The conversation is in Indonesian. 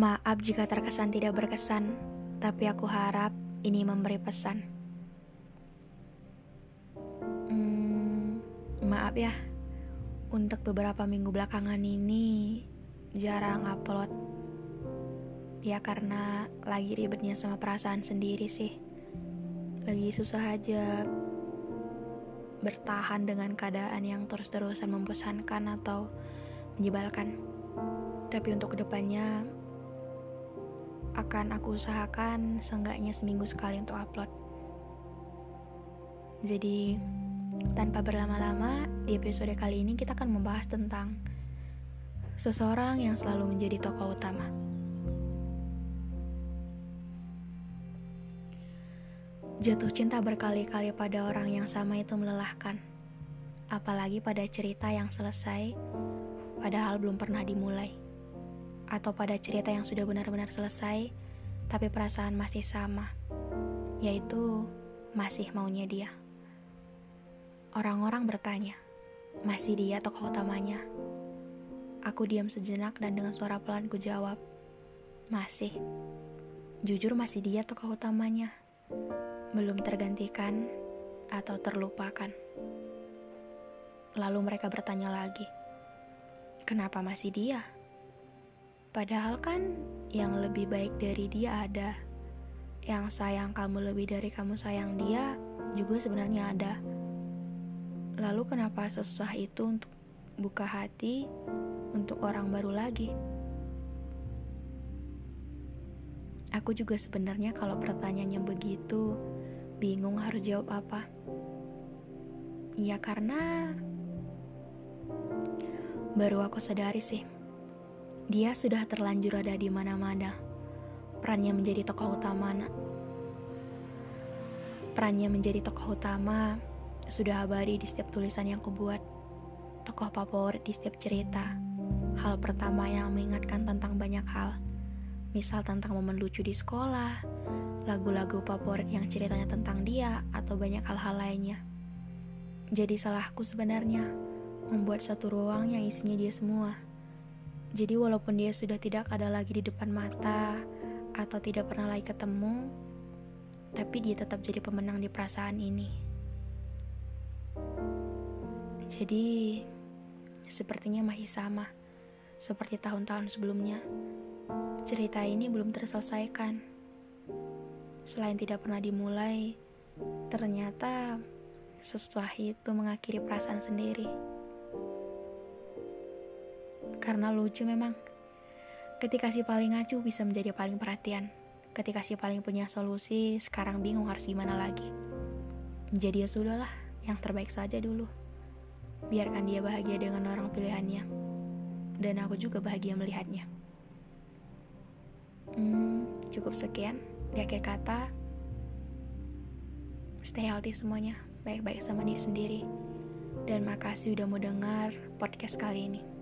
Maaf jika terkesan tidak berkesan, tapi aku harap ini memberi pesan. Hmm, maaf ya, untuk beberapa minggu belakangan ini jarang upload. Ya karena lagi ribetnya sama perasaan sendiri sih. Lagi susah aja bertahan dengan keadaan yang terus-terusan membosankan atau menyebalkan. Tapi untuk ke depannya akan aku usahakan seenggaknya seminggu sekali untuk upload. Jadi, tanpa berlama-lama, di episode kali ini kita akan membahas tentang seseorang yang selalu menjadi tokoh utama. Jatuh cinta berkali-kali pada orang yang sama itu melelahkan, apalagi pada cerita yang selesai, padahal belum pernah dimulai atau pada cerita yang sudah benar-benar selesai, tapi perasaan masih sama, yaitu masih maunya dia. Orang-orang bertanya, masih dia tokoh utamanya? Aku diam sejenak dan dengan suara pelan ku jawab, masih. Jujur masih dia tokoh utamanya. Belum tergantikan atau terlupakan. Lalu mereka bertanya lagi, kenapa masih dia? Padahal kan yang lebih baik dari dia ada. Yang sayang kamu lebih dari kamu sayang dia juga sebenarnya ada. Lalu kenapa sesusah itu untuk buka hati untuk orang baru lagi? Aku juga sebenarnya kalau pertanyaannya begitu, bingung harus jawab apa. Ya karena baru aku sadari sih dia sudah terlanjur ada di mana-mana. Perannya menjadi tokoh utama. Perannya menjadi tokoh utama sudah abadi di setiap tulisan yang kubuat. Tokoh favorit di setiap cerita. Hal pertama yang mengingatkan tentang banyak hal. Misal tentang momen lucu di sekolah, lagu-lagu favorit yang ceritanya tentang dia, atau banyak hal-hal lainnya. Jadi salahku sebenarnya membuat satu ruang yang isinya dia semua jadi walaupun dia sudah tidak ada lagi di depan mata atau tidak pernah lagi ketemu, tapi dia tetap jadi pemenang di perasaan ini. Jadi sepertinya masih sama seperti tahun-tahun sebelumnya. Cerita ini belum terselesaikan. Selain tidak pernah dimulai, ternyata sesuatu itu mengakhiri perasaan sendiri karena lucu memang. Ketika si paling ngacu bisa menjadi paling perhatian. Ketika si paling punya solusi, sekarang bingung harus gimana lagi. Jadi ya sudahlah, yang terbaik saja dulu. Biarkan dia bahagia dengan orang pilihannya. Dan aku juga bahagia melihatnya. Hmm, cukup sekian. Di akhir kata, stay healthy semuanya. Baik-baik sama diri sendiri. Dan makasih udah mau dengar podcast kali ini.